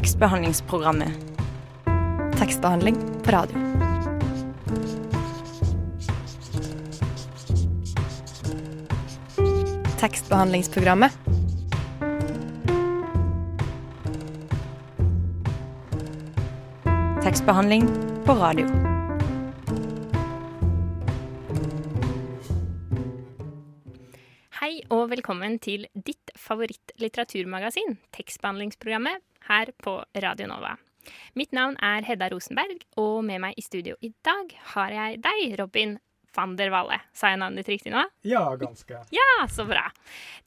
Tekstbehandlingsprogrammet. Tekstbehandling på radio. Tekstbehandlingsprogrammet. Tekstbehandling på radio. Hei og velkommen til ditt favorittlitteraturmagasin, tekstbehandlingsprogrammet, her på Radio Nova. Mitt navn er Hedda Rosenberg, og med meg i studio i dag har jeg deg, Robin van der Valle. Sa jeg navnet ditt riktig nå? Ja, ganske. Ja, så bra.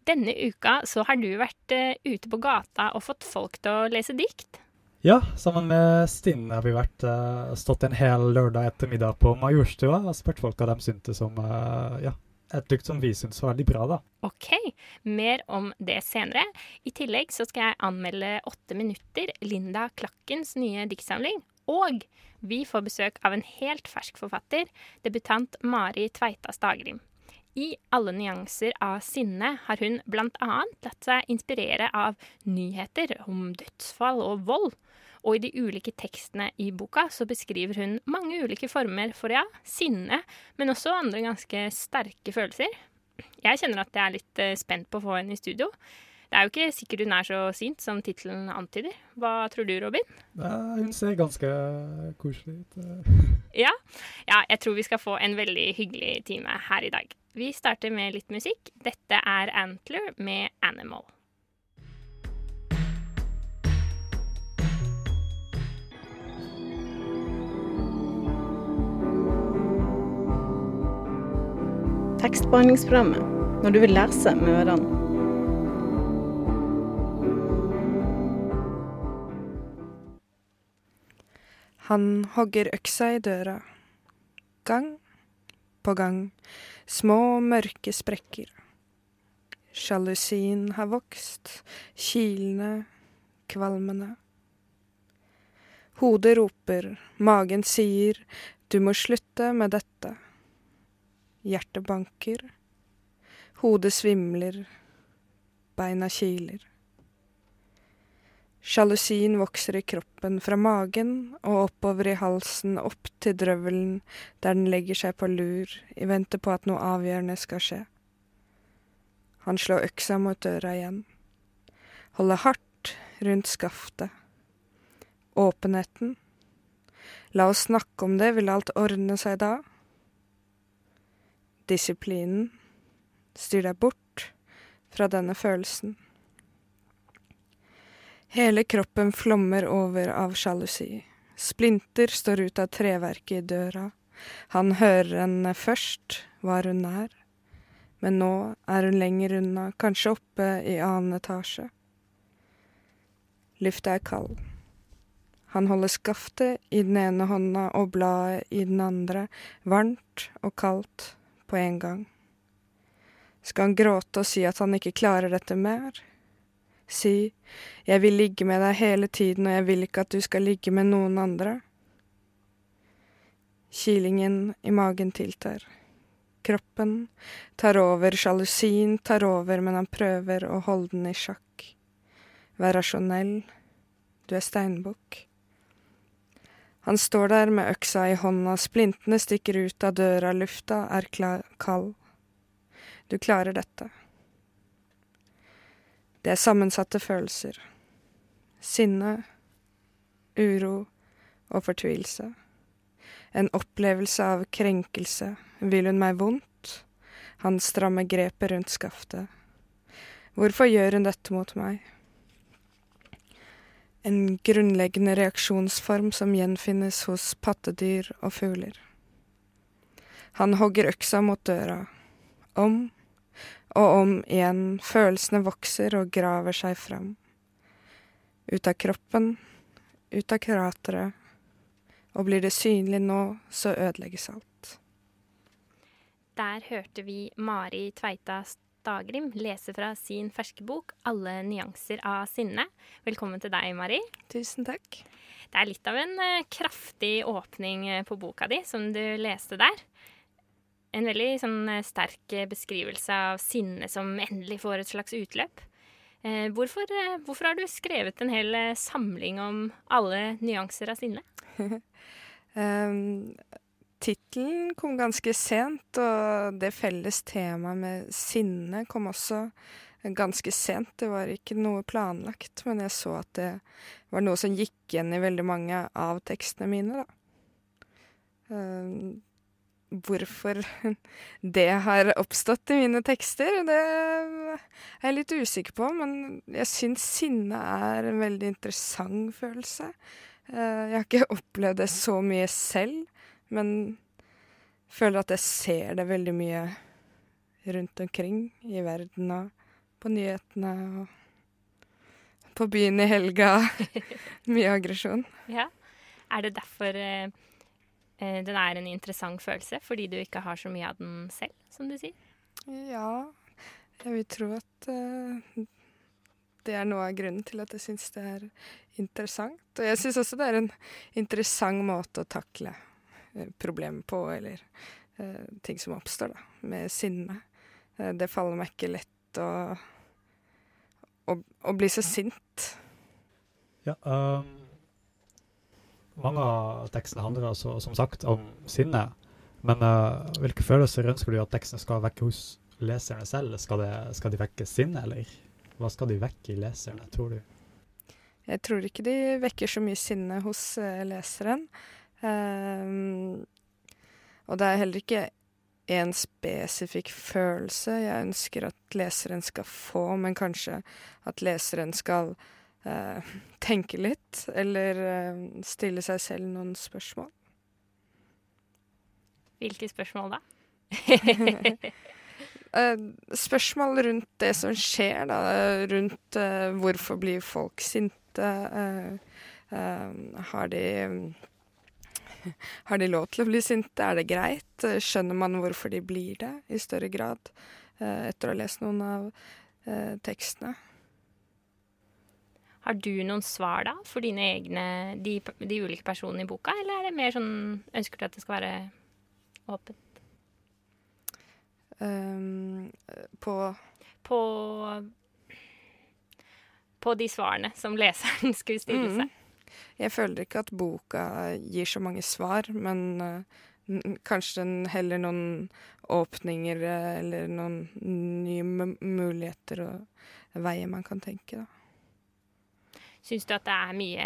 Denne uka så har du vært uh, ute på gata og fått folk til å lese dikt. Ja, sammen med Stine har vi vært, uh, stått en hel lørdag ettermiddag på Majorstua og spurt folk hva de syntes om uh, ja, et dukt som viser det så veldig bra, da. OK, mer om det senere. I tillegg så skal jeg anmelde Åtte minutter, Linda Klakkens nye diktsamling. Og vi får besøk av en helt fersk forfatter, debutant Mari Tveita Stagrim. I alle nyanser av sinne har hun annet latt seg inspirere av nyheter om dødsfall og vold. Og i de ulike tekstene i boka så beskriver hun mange ulike former for ja, sinne, men også andre ganske sterke følelser. Jeg kjenner at jeg er litt eh, spent på å få henne i studio. Det er jo ikke sikkert hun er så sint som tittelen antyder. Hva tror du, Robin? Hun ser ganske koselig ut. ja. ja, jeg tror vi skal få en veldig hyggelig time her i dag. Vi starter med litt musikk. Dette er Antler med 'Animal'. Tekstbehandlingsprogrammet når du vil lese med ørene. Han hogger øksa i døra. Gang på gang. Små, mørke sprekker. Sjalusien har vokst, kilende, kvalmende. Hodet roper, magen sier, du må slutte med dette. Hjertet banker. Hodet svimler. Beina kiler. Sjalusien vokser i kroppen, fra magen og oppover i halsen, opp til drøvelen, der den legger seg på lur, i vente på at noe avgjørende skal skje. Han slår øksa mot døra igjen. Holder hardt rundt skaftet. Åpenheten. La oss snakke om det, vil alt ordne seg da? Disiplinen. Styr deg bort fra denne følelsen. Hele kroppen flommer over av sjalusi. Splinter står ut av treverket i døra. Han hører henne først, var hun nær. Men nå er hun lenger unna, kanskje oppe i annen etasje. Lufta er kald. Han holder skaftet i den ene hånda og bladet i den andre, varmt og kaldt på en gang. Skal han gråte og si at han ikke klarer dette mer? Si jeg vil ligge med deg hele tiden, og jeg vil ikke at du skal ligge med noen andre. Kilingen i magen tiltar. Kroppen tar over, sjalusien tar over, men han prøver å holde den i sjakk. Vær rasjonell, du er steinbukk. Han står der med øksa i hånda, splintene stikker ut av døra, lufta er kald. Du klarer dette. Det er sammensatte følelser. Sinne, uro og fortvilelse. En opplevelse av krenkelse. Vil hun meg vondt? Han strammer grepet rundt skaftet. Hvorfor gjør hun dette mot meg? En grunnleggende reaksjonsform som gjenfinnes hos pattedyr og fugler. Han hogger øksa mot døra. Om og om igjen, følelsene vokser og graver seg fram. Ut av kroppen, ut av krateret, og blir det synlig nå, så ødelegges alt. Der hørte vi Mari Tveita Stagrim lese fra sin ferske bok 'Alle nyanser av sinne'. Velkommen til deg, Mari. Tusen takk. Det er litt av en uh, kraftig åpning uh, på boka di som du leste der en veldig sånn, sterk beskrivelse av sinne som endelig får et slags utløp. Eh, hvorfor, eh, hvorfor har du skrevet en hel eh, samling om alle nyanser av sinne? Um, Tittelen kom ganske sent, og det felles temaet med sinne kom også ganske sent. Det var ikke noe planlagt, men jeg så at det var noe som gikk igjen i veldig mange av tekstene mine, da. Um, hvorfor det har oppstått i mine tekster, det er jeg litt usikker på, men jeg syns sinne er en veldig interessant følelse. Uh, jeg har ikke opplevd det så mye selv, men føler at jeg ser det veldig mye rundt omkring i verden og på nyhetene og på byen i helga. mye aggresjon. Ja. Er det derfor eh, eh, den er en interessant følelse? Fordi du ikke har så mye av den selv, som du sier? Ja, jeg vil tro at eh, det er noe av grunnen til at jeg syns det er interessant. Og jeg syns også det er en interessant måte å takle Eh, problem på, eller uh, ting som oppstår, da, med sinne. Uh, det faller meg ikke lett å, å, å bli så sint. Ja, uh, mange av tekstene handler altså, som sagt, om sinne. Men uh, hvilke følelser ønsker du at teksten skal vekke hos leserne selv? Skal, det, skal de vekke sinne, eller hva skal de vekke i leserne, tror du? Jeg tror ikke de vekker så mye sinne hos leseren. Um, og det er heller ikke en spesifikk følelse jeg ønsker at leseren skal få, men kanskje at leseren skal uh, tenke litt, eller uh, stille seg selv noen spørsmål. Hvilke spørsmål da? uh, spørsmål rundt det som skjer, da. Rundt hvorfor blir folk sinte. har de Har de lov til å bli sinte? Er det greit? Skjønner man hvorfor de blir det, i større grad, eh, etter å ha lest noen av eh, tekstene? Har du noen svar da, for dine egne, de, de, ulike personene i boka, eller er det mer sånn Ønsker du at det skal være åpent? Um, på På På de svarene som leseren skulle stille mm. Jeg føler ikke at boka gir så mange svar, men uh, kanskje heller noen åpninger uh, eller noen nye muligheter og veier man kan tenke, da. Syns du at det er mye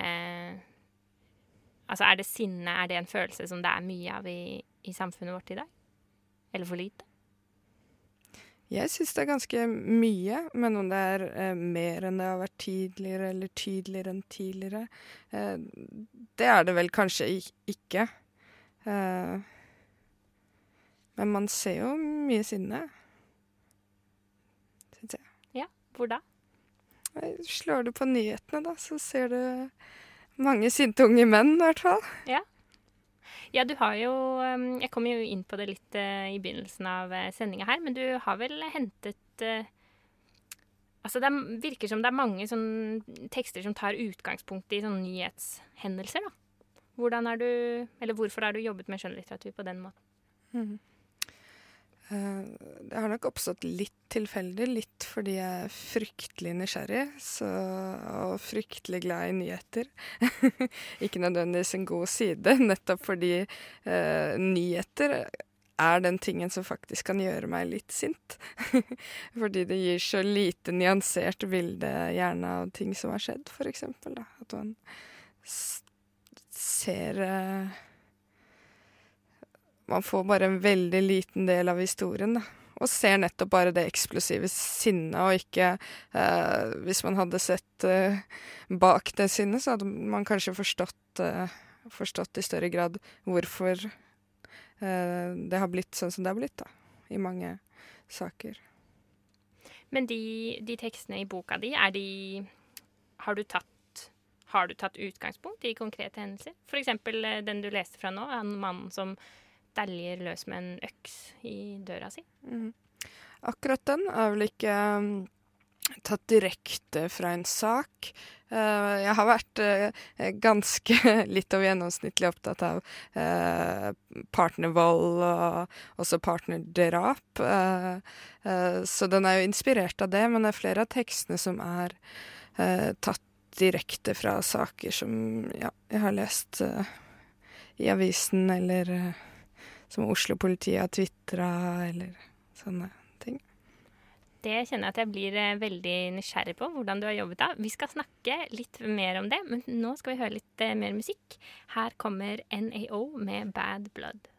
Altså, er det sinne, er det en følelse som det er mye av i, i samfunnet vårt i dag? Eller for lite? Jeg syns det er ganske mye, men om det er eh, mer enn det har vært tidligere, eller tydeligere enn tidligere, eh, det er det vel kanskje ikke. Eh, men man ser jo mye sinne, syns jeg. Ja, hvor da? Slår du på nyhetene, da, så ser du mange sinte unge menn, i hvert fall. Ja. Ja, du har jo um, Jeg kom jo inn på det litt uh, i begynnelsen av uh, sendinga her, men du har vel hentet uh, Altså, det virker som det er mange sånn tekster som tar utgangspunkt i sånne nyhetshendelser, da. Hvordan er du Eller hvorfor har du jobbet med skjønnlitteratur på den måten? Mm. Eh, det har nok oppstått litt tilfeldig, litt fordi jeg er fryktelig nysgjerrig så, og fryktelig glad i nyheter. Ikke nødvendigvis en god side, nettopp fordi eh, nyheter er den tingen som faktisk kan gjøre meg litt sint. fordi det gir så lite nyansert bilde gjerne av ting som har skjedd, eksempel. At man ser eh, man får bare en veldig liten del av historien, da. Og ser nettopp bare det eksplosive sinnet, og ikke eh, Hvis man hadde sett eh, bak det sinnet, så hadde man kanskje forstått, eh, forstått i større grad hvorfor eh, det har blitt sånn som det har blitt, da. I mange saker. Men de, de tekstene i boka di, er de Har du tatt har du tatt utgangspunkt i konkrete hendelser? F.eks. Eh, den du leste fra nå, han mannen som dæljer løs med en øks i døra si. Mm. Akkurat den er vel ikke um, tatt direkte fra en sak. Uh, jeg har vært uh, ganske litt over gjennomsnittlig opptatt av uh, partnervold og også partnerdrap. Så den er jo inspirert av det, men det er flere av tekstene som er tatt direkte fra saker som ja, jeg har lest i avisen, eller som Oslo-politiet har tvitra, eller sånne ting. Det kjenner jeg at jeg blir eh, veldig nysgjerrig på, hvordan du har jobbet da. Vi skal snakke litt mer om det, men nå skal vi høre litt eh, mer musikk. Her kommer NAO med Bad Blood.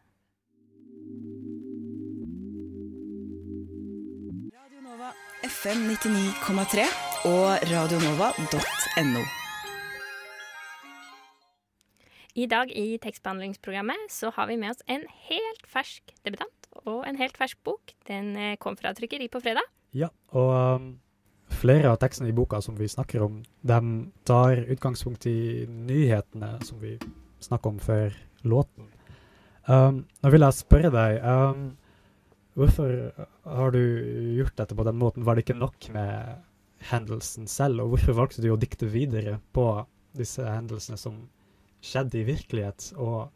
Radio Nova FM 99,3 og radionova.no. I dag i tekstbehandlingsprogrammet så har vi med oss en helt fersk debutant og en helt fersk bok. Den eh, kom fra trykkeri på fredag. Ja, og um, flere av tekstene i boka som vi snakker om, de tar utgangspunkt i nyhetene som vi snakker om før låten. Um, nå vil jeg spørre deg um, Hvorfor har du gjort dette på den måten? Var det ikke nok med hendelsen selv? Og hvorfor valgte du å dikte videre på disse hendelsene som skjedde i virkelighet, og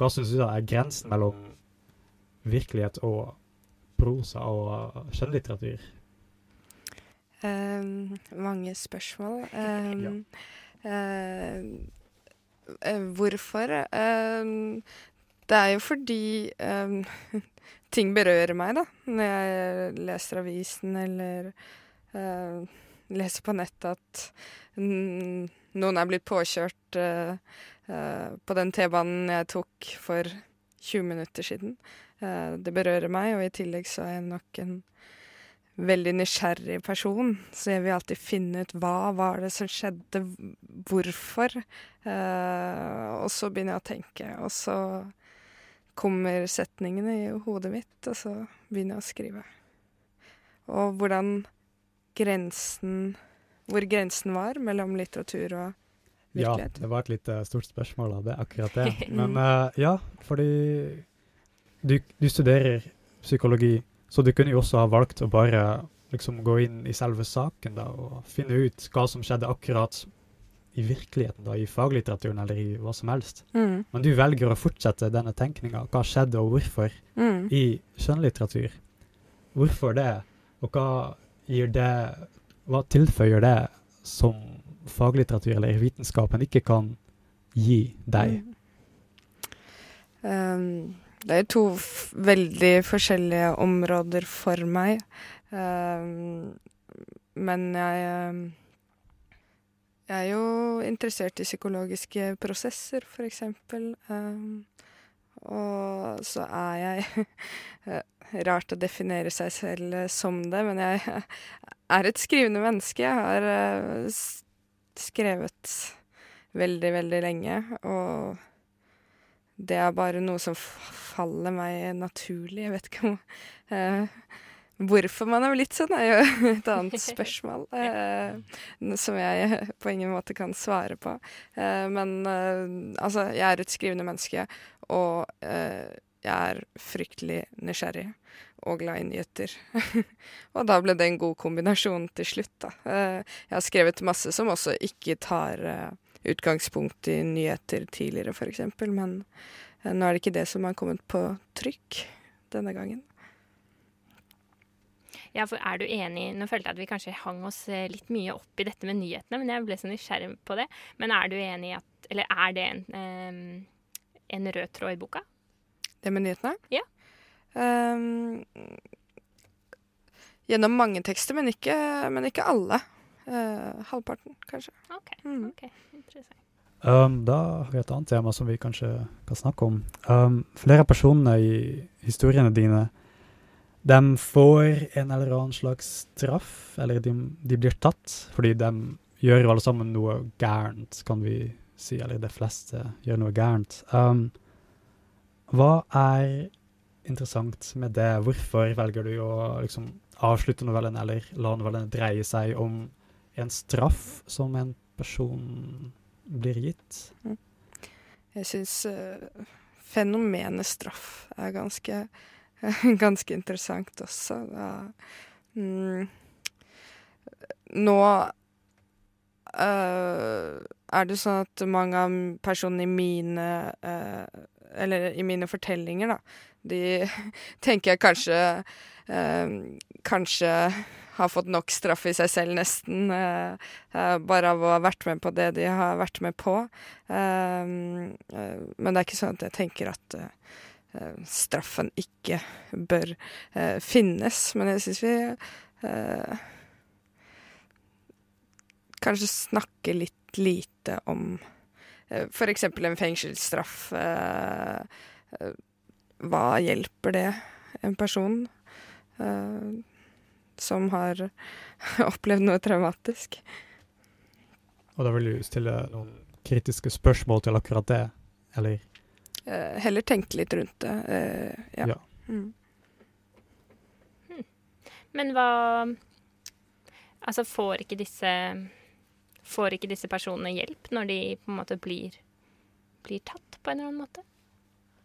hva syns du da er grensen mellom virkelighet og prosa og skjønnlitteratur? Um, mange spørsmål. Um, ja. uh, hvorfor? Um, det er jo fordi ting berører meg, da. Når jeg leser avisen eller uh, leser på nettet at noen er blitt påkjørt uh, uh, på den T-banen jeg tok for 20 minutter siden. Uh, det berører meg, og i tillegg så er jeg nok en veldig nysgjerrig person, så jeg vil alltid finne ut hva var det som skjedde, hvorfor. og så begynner jeg å tenke, og så kommer setningene i hodet mitt, og så begynner jeg å skrive. Og hvordan grensen hvor grensen var mellom litteratur og virkelighet? Ja, det var et litt uh, stort spørsmål av det, akkurat det. Men uh, ja, fordi du, du, studerer psykologi, så du kunne jo også ha valgt å bare liksom gå inn i selve saken da, og finne ut hva som skjedde akkurat i virkeligheten, da, i faglitteraturen eller i hva som helst. Mm. Men du velger å fortsette denne tenkninga. Hva skjedde, og hvorfor, mm. i skjønnlitteratur. Hvorfor det, og hva gir det hva tilføyer det som faglitteratur eller vitenskapen ikke kan gi deg? Um, det er to veldig forskjellige områder for meg. Um, men jeg Jeg er jo interessert i psykologiske prosesser, eksempel. Um, og så er jeg Rart å definere seg selv som det, men jeg er et skrivende menneske. Jeg har uh, skrevet veldig, veldig lenge, og det er bare noe som faller meg naturlig. Jeg vet ikke om uh, Hvorfor man er blitt sånn, er jo et annet spørsmål uh, som jeg på ingen måte kan svare på. men altså, jeg er et skrivende menneske, og jeg er fryktelig nysgjerrig og glad i nyheter. og da ble det en god kombinasjon til slutt, da. Eh, jeg har skrevet masse som også ikke tar eh, utgangspunkt i nyheter tidligere, f.eks., men eh, nå er det ikke det som har kommet på trykk denne gangen. Ja, for er du enig Nå følte jeg at vi kanskje hang oss litt mye opp i dette med nyhetene, men jeg ble så nysgjerrig på det. Men er du enig i at Eller er det en, en rød tråd i boka? Det med nyhetene? Ja. Um, gjennom mange tekster, men ikke, men ikke alle. Uh, halvparten, kanskje. OK. Mm. okay. Interessant. Um, da har vi et annet tema som vi kanskje kan snakke om. Um, flere av personene i historiene dine de får en eller annen slags straff, eller de, de blir tatt fordi de gjør alle sammen noe gærent, kan vi si, eller de fleste gjør noe gærent. Um, hva er interessant med det? Hvorfor velger du å liksom, avslutte novellen, eller la novellen dreie seg om en straff som en person blir gitt? Mm. Jeg syns uh, fenomenet straff er ganske, uh, ganske interessant også. Da, mm, nå uh, er det sånn at mange av personene i mine øh, Eller i mine fortellinger, da, de tenker jeg kanskje eh, Kanskje har fått nok straff i seg selv, nesten. øh, øh, bare av å ha vært med på det de har vært med på. Um, øh, men det er ikke sånn at jeg tenker at øh, straffen ikke bør finnes. Men jeg syns vi kanskje snakker litt lite om f.eks. en fengselsstraff. eh, eh, hva hjelper det en person eh, som har opplevd noe traumatisk? Og da vil du stille noen kritiske spørsmål til akkurat det, eller? Eh, heller tenke litt rundt det. eh, ja. Ja. Mm. Men hva Altså, får ikke disse Får ikke disse personene hjelp når de på en måte blir, blir tatt på en eller annen måte?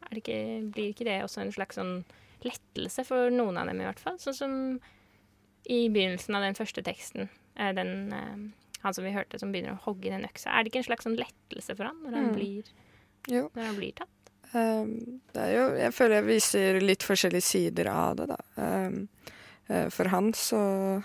Er det ikke, blir ikke det også en slags sånn lettelse for noen av dem, i hvert fall? Sånn som i begynnelsen av den første teksten, eh, den eh, han som vi hørte som begynner å hogge i den øksa. Er det ikke en slags sånn lettelse for han når han, Mm. blir, Jo. når han blir tatt? Um, det jo Jeg føler jeg viser litt forskjellige sider av det, da. Um, for han så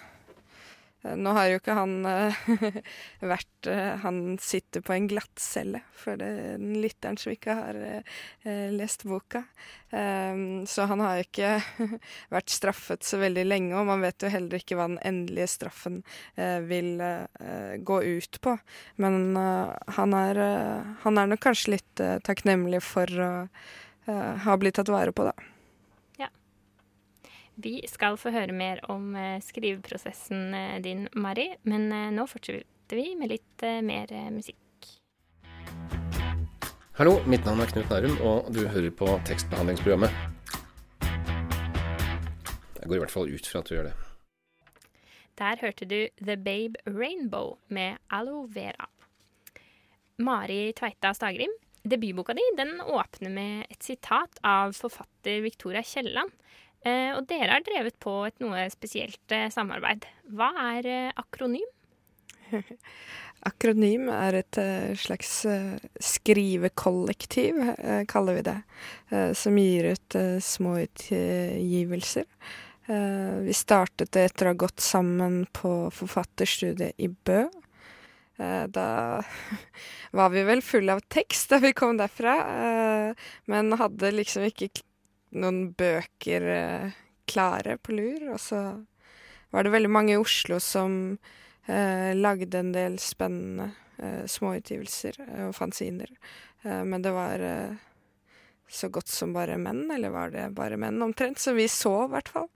Nå har jo ikke han eh, vært eh, Han sitter på en glattcelle, for det den lytteren som ikke har eh, eh, lest boka. Så han har ikke vært straffet så veldig lenge, og man vet jo heller ikke hva den endelige straffen eh, vil eh, gå ut på. Men eh, han, er, eh, han er nok kanskje litt eh, takknemlig for å eh, ha blitt tatt vare på, da. Vi skal få høre mer om eh, skriveprosessen eh, din, Mari, men eh, nå fortsetter vi med litt mer musikk. Hallo, mitt navn er Knut Nærum, og du hører på tekstbehandlingsprogrammet. Jeg går i hvert fall ut fra at du gjør det. Der hørte du The Babe Rainbow med Aloe Vera. Mari Tveita Stagrim, debutboka di den åpner med et sitat av forfatter Victoria Kielland. Eh, og dere har drevet på et noe spesielt eh, samarbeid. Hva er eh, akronym? Akronym er et slags skrivekollektiv, kaller vi det, som gir ut små utgivelser. Vi startet det etter å ha gått sammen på forfatterstudiet i Bø. Da var vi vel fulle av tekst da vi kom derfra, men hadde liksom ikke noen bøker eh, klare på lur. Og så var det veldig mange i Oslo som eh, lagde en del spennende eh, småutgivelser eh, og fanziner. Eh, men det var eh, så godt som bare menn, eller var det bare menn omtrent, som vi så i hvert fall.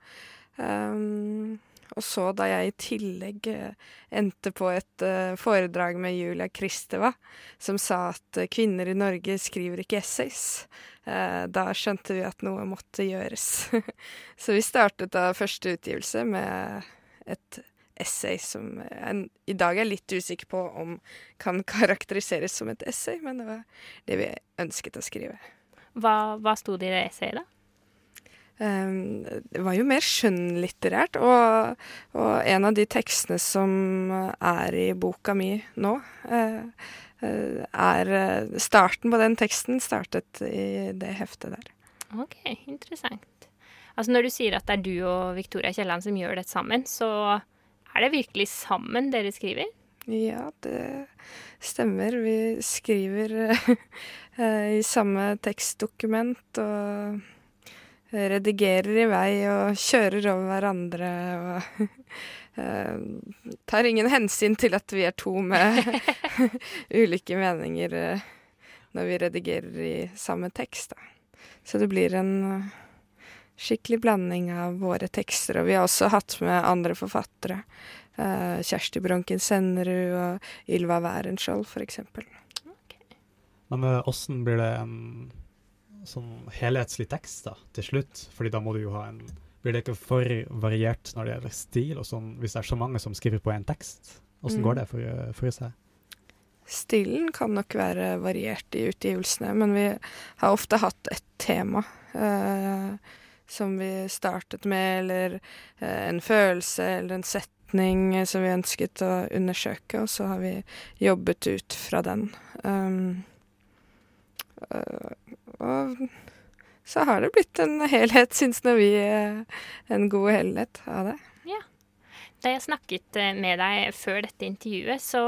Um, og så da jeg i tillegg eh, endte på et eh, foredrag med Julia Kristeva, som sa at eh, kvinner i Norge skriver ikke essays, da skjønte vi at noe måtte gjøres. så vi startet da første utgivelse med et essay som jeg i dag er litt usikker på om kan karakteriseres som et essay, men det var det vi ønsket å skrive. Hva, hva sto det i det essayet, da? Um, det var jo mer skjønnlitterært, og, og en av de tekstene som er i boka mi nå, eh, eh, er eh, Starten på den teksten startet i det heftet der. Ok, interessant. Altså Når du sier at det er du og Victoria Kielland som gjør dette sammen, så er det virkelig sammen dere skriver? Ja, det stemmer. Vi skriver i samme tekstdokument og redigerer i vei og kjører over hverandre og uh, tar ingen hensyn til at vi er to med ulike meninger uh, når vi redigerer i samme tekst. Da. Så det blir en uh, skikkelig blanding av våre tekster, og vi har også hatt med andre forfattere. Kjersti Bronken Sennerud og Ylva Wærenskiold, for eksempel. Men åssen blir det en sånn helhetslig tekst da, til slutt? Fordi da må du jo ha en Blir det ikke for variert når det gjelder stil, og sånn, hvis det er så mange som skriver på én tekst? Åssen Mm. går det for, uh, for seg? Stilen kan nok være variert i utgivelsene, men vi har ofte hatt et tema eh, som vi startet med, eller eh, en følelse eller en setning retning som vi ønsket å undersøke, og så har vi jobbet ut fra den. Um, og så har det blitt en helhet, syns nå vi. En god helhet av det. Ja. Da jeg snakket eh, med deg før dette intervjuet, så,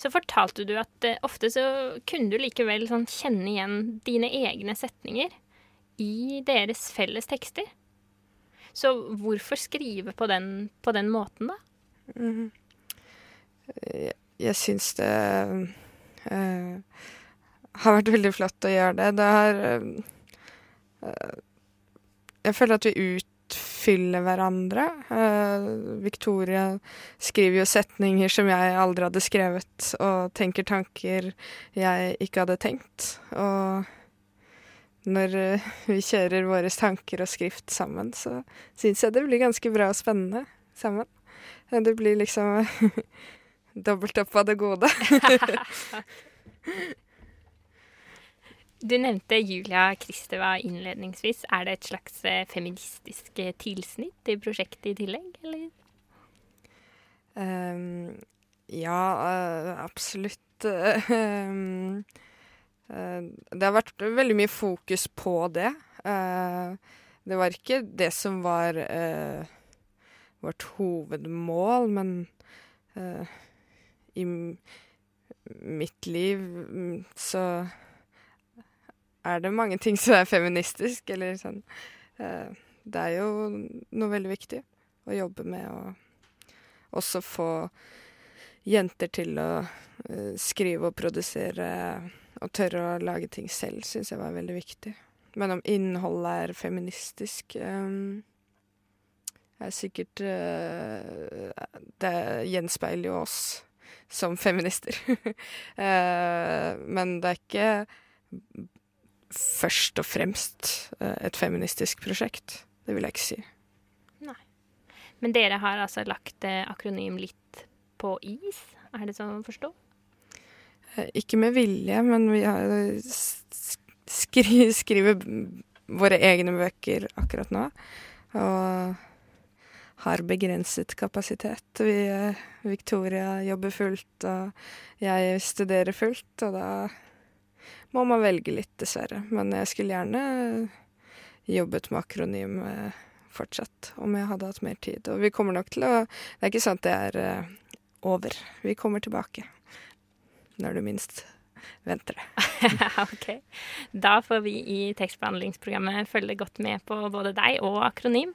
så fortalte du at ofte så kunne du likevel sånn kjenne igjen dine egne setninger i deres felles tekster. Så hvorfor skrive på den, på den måten, da? Mm. Jeg, jeg syns det uh, har vært veldig flott å gjøre det. Det har uh, Jeg føler at vi utfyller hverandre. Uh, Victoria skriver jo setninger som jeg aldri hadde skrevet, og tenker tanker jeg ikke hadde tenkt. Og når vi kjører våre tanker og skrift sammen, så syns jeg det blir ganske bra og spennende sammen. Det blir liksom dobbelt opp av det gode. du nevnte Julia Kristeva innledningsvis. Er det et slags uh, feministisk tilsnitt i prosjektet i tillegg, eller? Um, ja, uh, absolutt. Um, Eh, det har vært veldig mye fokus på det. Uh, det var ikke det som var uh, vårt hovedmål, men i mitt liv mm, så er det mange ting som er feministisk, eller sånn. Det er jo noe veldig viktig å jobbe med å også få jenter til å skrive og produsere og tørre å lage ting selv syns jeg var veldig viktig. Men om innholdet er feministisk um, er sikkert Det gjenspeiler jo oss som feminister. men det er ikke først og fremst uh, et feministisk prosjekt. Det vil jeg ikke si. Nei. Men dere har altså lagt akronym litt på is? Er det sånn å forstå? Eh, ikke med vilje, men vi har skri, skriver våre egne bøker akkurat nå. Og har begrenset kapasitet. Vi, eh, Victoria jobber fullt, og jeg studerer fullt, og da må man velge litt, dessverre. Men jeg skulle gjerne jobbet med akronym eh, fortsatt, om jeg hadde hatt mer tid. Og vi kommer nok til å Det er ikke sånn at det er over. Vi kommer tilbake når du minst venter det. ok. Da får vi i tekstbehandlingsprogrammet følge godt med på både deg og akronym.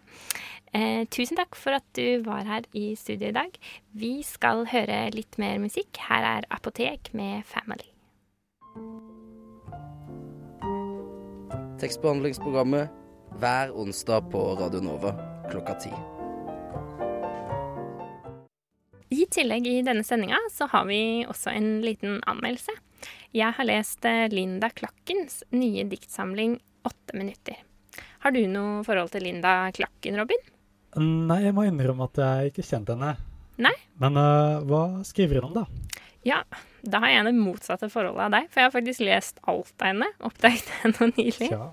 Eh, tusen takk for at du var her i studio i dag. Vi skal høre litt mer musikk. Her er Apotek med Family. Tekstbehandlingsprogrammet hver onsdag på Radio Nova klokka ti. I tillegg i denne sendinga så har vi også en liten anmeldelse. Jeg har lest Linda Klakkens nye diktsamling 'Åtte minutter'. Har du noe forhold til Linda Klakken, Robin? Nei, jeg må innrømme at jeg ikke kjente henne. Nei? Men uh, hva skriver hun om, da? Ja, da har jeg det motsatte forholdet av deg, for jeg har faktisk lest alt av henne. Oppdaget henne nylig. Ja.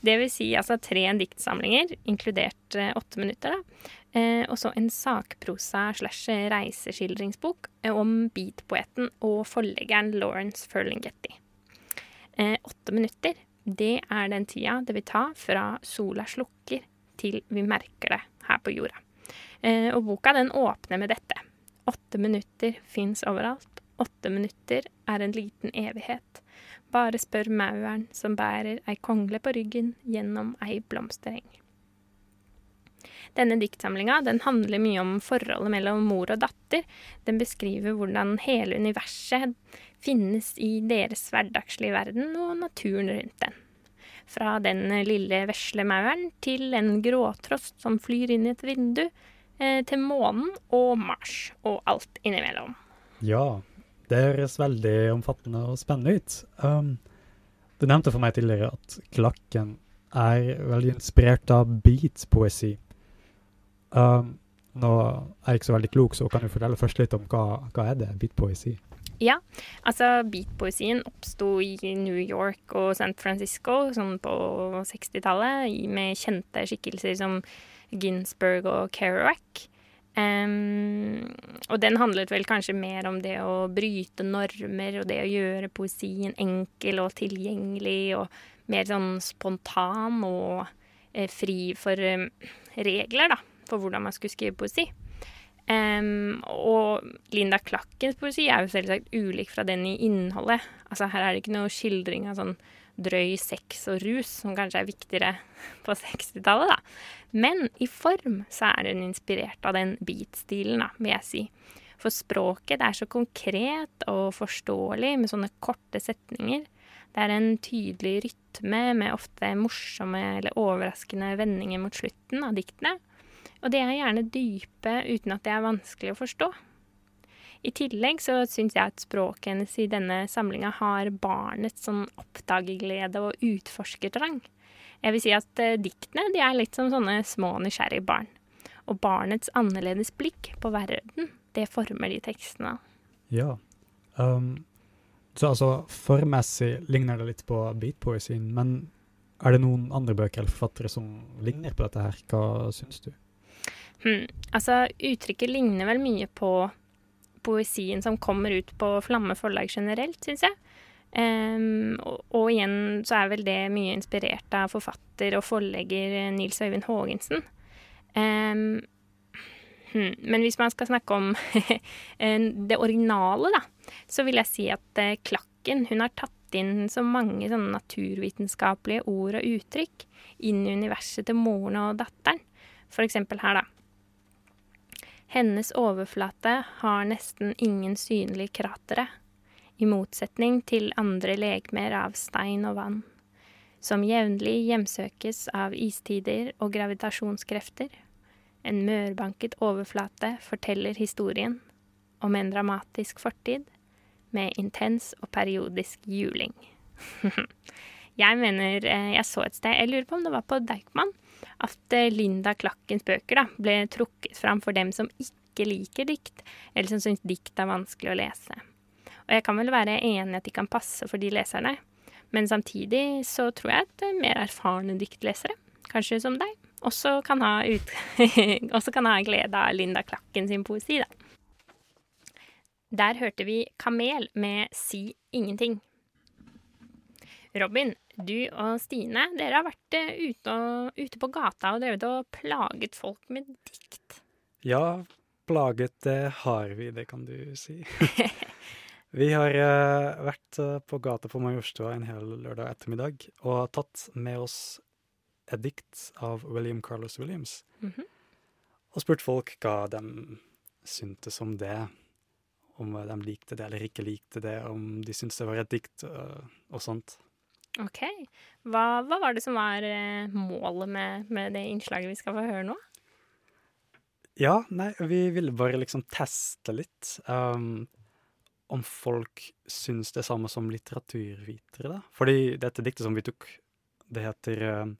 Det vil si altså tre diktsamlinger, inkludert eh, åtte minutter, da. Eh, og så en sakprosa slash reiseskildringsbok eh, om beatpoeten og forleggeren Lawrence Ferlinghetti. Eh, åtte minutter, det er den tida det vil ta fra sola slukker til vi merker det her på jorda. Eh, og boka den åpner med dette. Åtte minutter fins overalt. Åtte minutter er en liten evighet. Bare spør mauren som bærer ei kongle på ryggen gjennom ei blomstereng. Denne diktsamlinga den handler mye om forholdet mellom mor og datter. Den beskriver hvordan hele universet finnes i deres hverdagslige verden og naturen rundt den. Fra den lille vesle mauren til en gråtrost som flyr inn i et vindu, til månen og Mars og alt innimellom. Ja, det høres veldig omfattende og spennende ut. Um, du nevnte for meg tidligere at Klakken er veldig inspirert av beat-poesi. Um, nå er jeg ikke så veldig klok, så kan du fortelle først litt om hva, hva er det beatpoesi? Ja, altså beatpoesien oppsto i New York og San Francisco sånn på 60-tallet med kjente skikkelser som Ginsberg og Kerouac. Um, og den handlet vel kanskje mer om det å bryte normer og det å gjøre poesien enkel og tilgjengelig og mer sånn spontan og eh, fri for eh, regler, da, for hvordan man skulle skrive poesi. Em, og Linda Klakkens poesi er jo selvsagt ulik fra den i innholdet. Altså Her er det ikke noe skildring av sånn drøy sex og rus, som kanskje er viktigere på 60-tallet, da. Men i form så er hun inspirert av den beat-stilen, da, vil jeg si. For språket det er så konkret og forståelig med sånne korte setninger. Det er en tydelig rytme med ofte morsomme eller overraskende vendinger mot slutten av diktene. Og de er gjerne dype uten at det er vanskelig å forstå. I tillegg så syns jeg at språket hennes i denne samlinga har barnets sånn oppdagerglede og utforskertrang. Jeg vil si at eh, diktene de er litt som sånne små nysgjerrige barn. Og barnets annerledes blikk på verden, det former de tekstene. Ja. Um, så altså, formmessig ligner det litt på beatpoesien, men er det noen andre bøker eller forfattere som ligner på dette her? Hva syns du? Hm. Altså, uttrykket ligner vel mye på poesien som kommer ut på Flamme forlag generelt, syns jeg. Um, og, og, igjen så er vel det mye inspirert av forfatter og forlegger Nils Øyvind Haagensen. Um, hmm. Men hvis man skal snakke om det originale, da, så vil jeg si at uh, Klakken hun har tatt inn så mange sånne naturvitenskapelige ord og uttrykk inn i universet til moren og datteren. For eksempel her, da. Hennes overflate har nesten ingen synlige kratere, i motsetning til andre legemer av stein og vann, som jevnlig hjemsøkes av istider og gravitasjonskrefter. En mørbanket overflate forteller historien om en dramatisk fortid med intens og periodisk juling. jeg mener eh, jeg så et sted, jeg lurer på om det var på Deichman, at eh, Linda Klakkens bøker da, ble trukket fram for dem som ikke liker dikt, eller som syns dikt er vanskelig å lese. Og jeg kan vel være enig at de kan passe for de leserne, men samtidig så tror jeg at eh, mer erfarne diktlesere, kanskje som deg, også kan ha, ut også kan ha glede av Linda Klakken sin poesi, da. Der hørte vi Kamel med Si ingenting. Robin, du og Stine, dere har vært uh, ute, og, ute, på gata og drevet og plaget folk med dikt. Ja, plaget det har vi, det kan du si. vi har uh, vært uh, på gata på Majorstua en hel lørdag ettermiddag og tatt med oss et dikt av William Carlos Williams. Mm -hmm. Og spurt folk hva de syntes om det. Om de likte det eller ikke likte det, om de syntes det var et dikt og sånt. OK. Hva, hva, var det som var eh, målet med, med, det innslaget vi skal få høre nå? Ja, nei, vi ville bare liksom teste litt. Um, om folk syns det samme som litteraturvitere, da. Fordi dette diktet som vi tok, det heter um,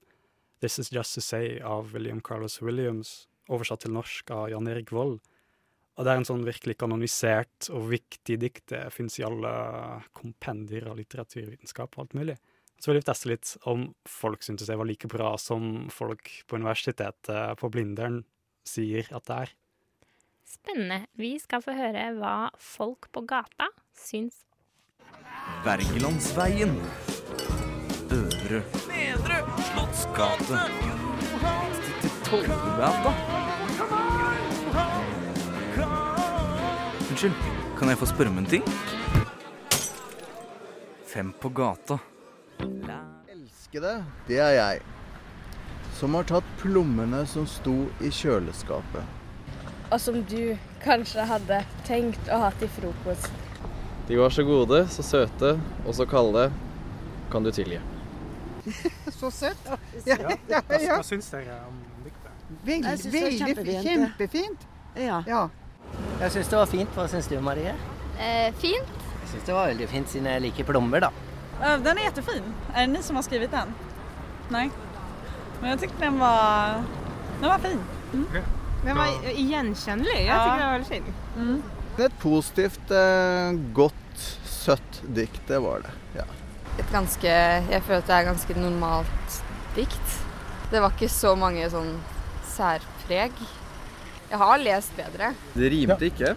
This Is Just To Say av William Carlos Williams, oversatt til norsk av Jan Erik Vold. Og det er en sånn virkelig kanonisert og viktig dikt. Det fins i alle kompendier av litteraturvitenskap og alt mulig. Så vil vi teste litt om folk syntes det var like bra som folk på universitetet på Blindern sier at det er. Spennende. Vi skal få høre hva folk på gata syns. Wergelandsveien. Øvre Nedre Slottsgate. Tollgata. Unnskyld, kan jeg få spørre om en ting? Fem på gata. Elskede, det er jeg. Som har tatt plommene som sto i kjøleskapet. Og som du kanskje hadde tenkt å ha til frokost. De var så gode, så søte og så kalde. Kan du tilgi? så søtt. Ja, ja, ja, hva, hva syns dere om diktet? Veldig, veldig kjempefint. kjempefint. Ja. ja. Jeg syns det var fint. Hva syns du, Marie? Eh, fint. Jeg syns det var veldig fint, siden jeg liker plommer, da. Den är jättefin. Är det ni som har skrivit den? Nej. Men jag tyckte den var, den var fin. Mm. Den var igenkännlig. Jeg ja. den var veldig fin. Mm. Det et positivt, eh, godt, søtt dikt. Det var det. ja. Et ganske Jeg føler at det er ganske normalt dikt. Det var ikke så mange sånn særpreg. Jeg har lest bedre. Det rimte ikke.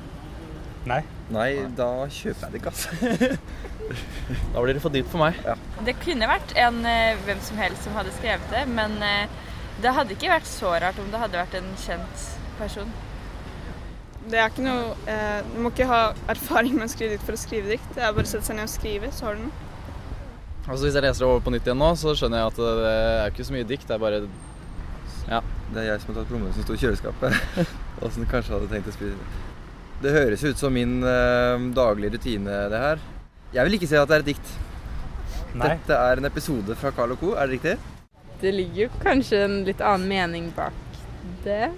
Nei. Nei, da kjøper jeg det ikke, altså. da blir det for dypt for meg. Ja. Det kunne vært en eh, hvem som helst som hadde skrevet det, men eh, det hadde ikke vært så rart om det hadde vært en kjent person. Det er ikke noe eh, Du må ikke ha erfaring med å skrive dikt for å skrive dikt. Det er bare å sette seg ned og skrive, så har du den. Altså Hvis jeg leser det over på nytt igjen nå, så skjønner jeg at det er ikke så mye dikt. Det er bare Ja. Det er jeg som har tatt plommene som sto i kjøleskapet, og som kanskje hadde tenkt å spise. Det høres ut som min eh, daglige rutine, det her. Jeg vil ikke si at det er et dikt. Nei. Dette er en episode fra Carl Co., er det riktig? Det ligger jo kanskje en litt annen mening bak det.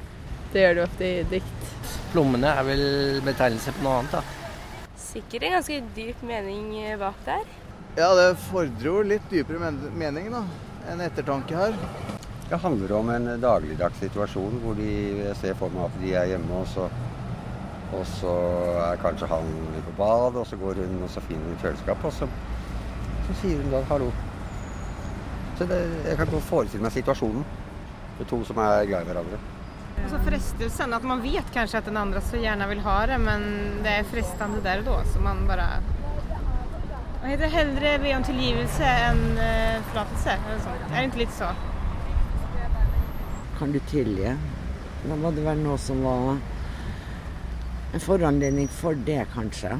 Det gjør det jo ofte i dikt. Plommene er vel betegnelse på noe annet, da. Sikkert en ganske dyp mening bak der. Ja, det fordrer jo litt dypere mening, da. En ettertanke her. Det handler om en dagligdags situasjon hvor de ser for meg at de er hjemme, og så, og så er kanskje han på bad, og så går hun og så finner hun kjøleskapet, og så, så sier hun da hallo. Så det, jeg kan godt forestille meg situasjonen. Det er to som er glad i hverandre. Og så frestelsen, At man vet kanskje at den andre så gjerne vil ha det men det er frestande der og da, så man bare... Man heter det? Hellre be om tilgivelse enn forlatelse? Er eller sånt. Är det ikke litt så? Kan du tilgi? Da må det være noe som var en foranledning for det, kanskje.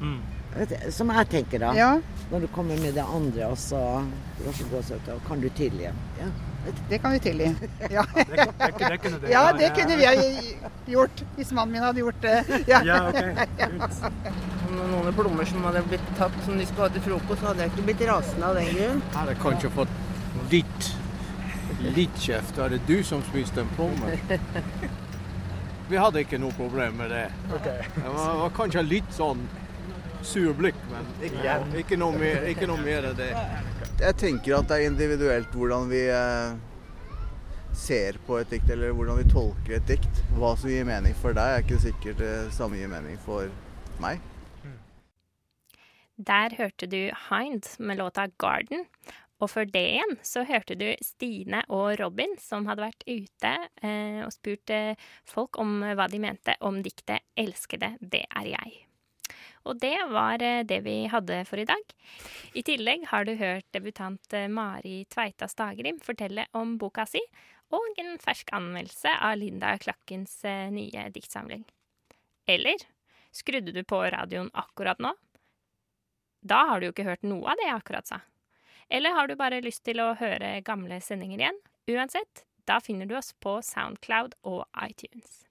Mm. Som jeg tenker, da. Ja. Når du kommer med det andre, og så kan du tilgi? Ja. Det kan vi tilgi. Ja. Det, kan- det, kunne- det ja, det kunne vi ha gjort hvis mannen min hadde gjort det. Ja, Ja, ok. Om noen plommer som hadde blitt tatt som de skulle ha til frokost, hadde jeg ikke blitt rasende av den grunn. Hadde kanskje fått litt, litt kjeft. Er det du som spiste en plomme? Vi hadde ikke noe problem med det. Det var, var kanskje litt sånn sur blikk, men ikke, ikke, noe, mer, ikke noe mer enn det. Jeg tenker at det er individuelt hvordan vi eh, ser på et dikt, eller hvordan vi tolker et dikt. Hva som gir mening for deg, er ikke sikkert det samme gir mening for meg. Der hørte du Hind med låta 'Garden'. Og før det igjen så hørte du Stine og Robin som hadde vært ute eh, og spurt eh, folk om hva de mente om diktet 'Elskede, det er jeg'. Og det var eh, det vi hadde for i dag. I tillegg har du hørt debutant eh, Mari Tveita Stagrim fortelle om boka si, og en fersk anmeldelse av Linda Klakkens eh, nye diktsamling. Eller skrudde du på radioen akkurat nå? Da har du jo ikke hørt noe av det jeg akkurat sa. Eller har du bare lyst til å høre gamle sendinger igjen? Uansett, da finner du oss på Soundcloud og iTunes.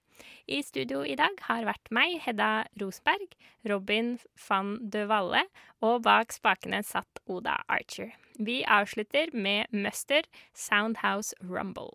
I studio i dag har vært meg, Hedda Rosberg, Robin van de Valle, og bak spakene satt Oda Archer. Vi avslutter med Muster Soundhouse Rumble.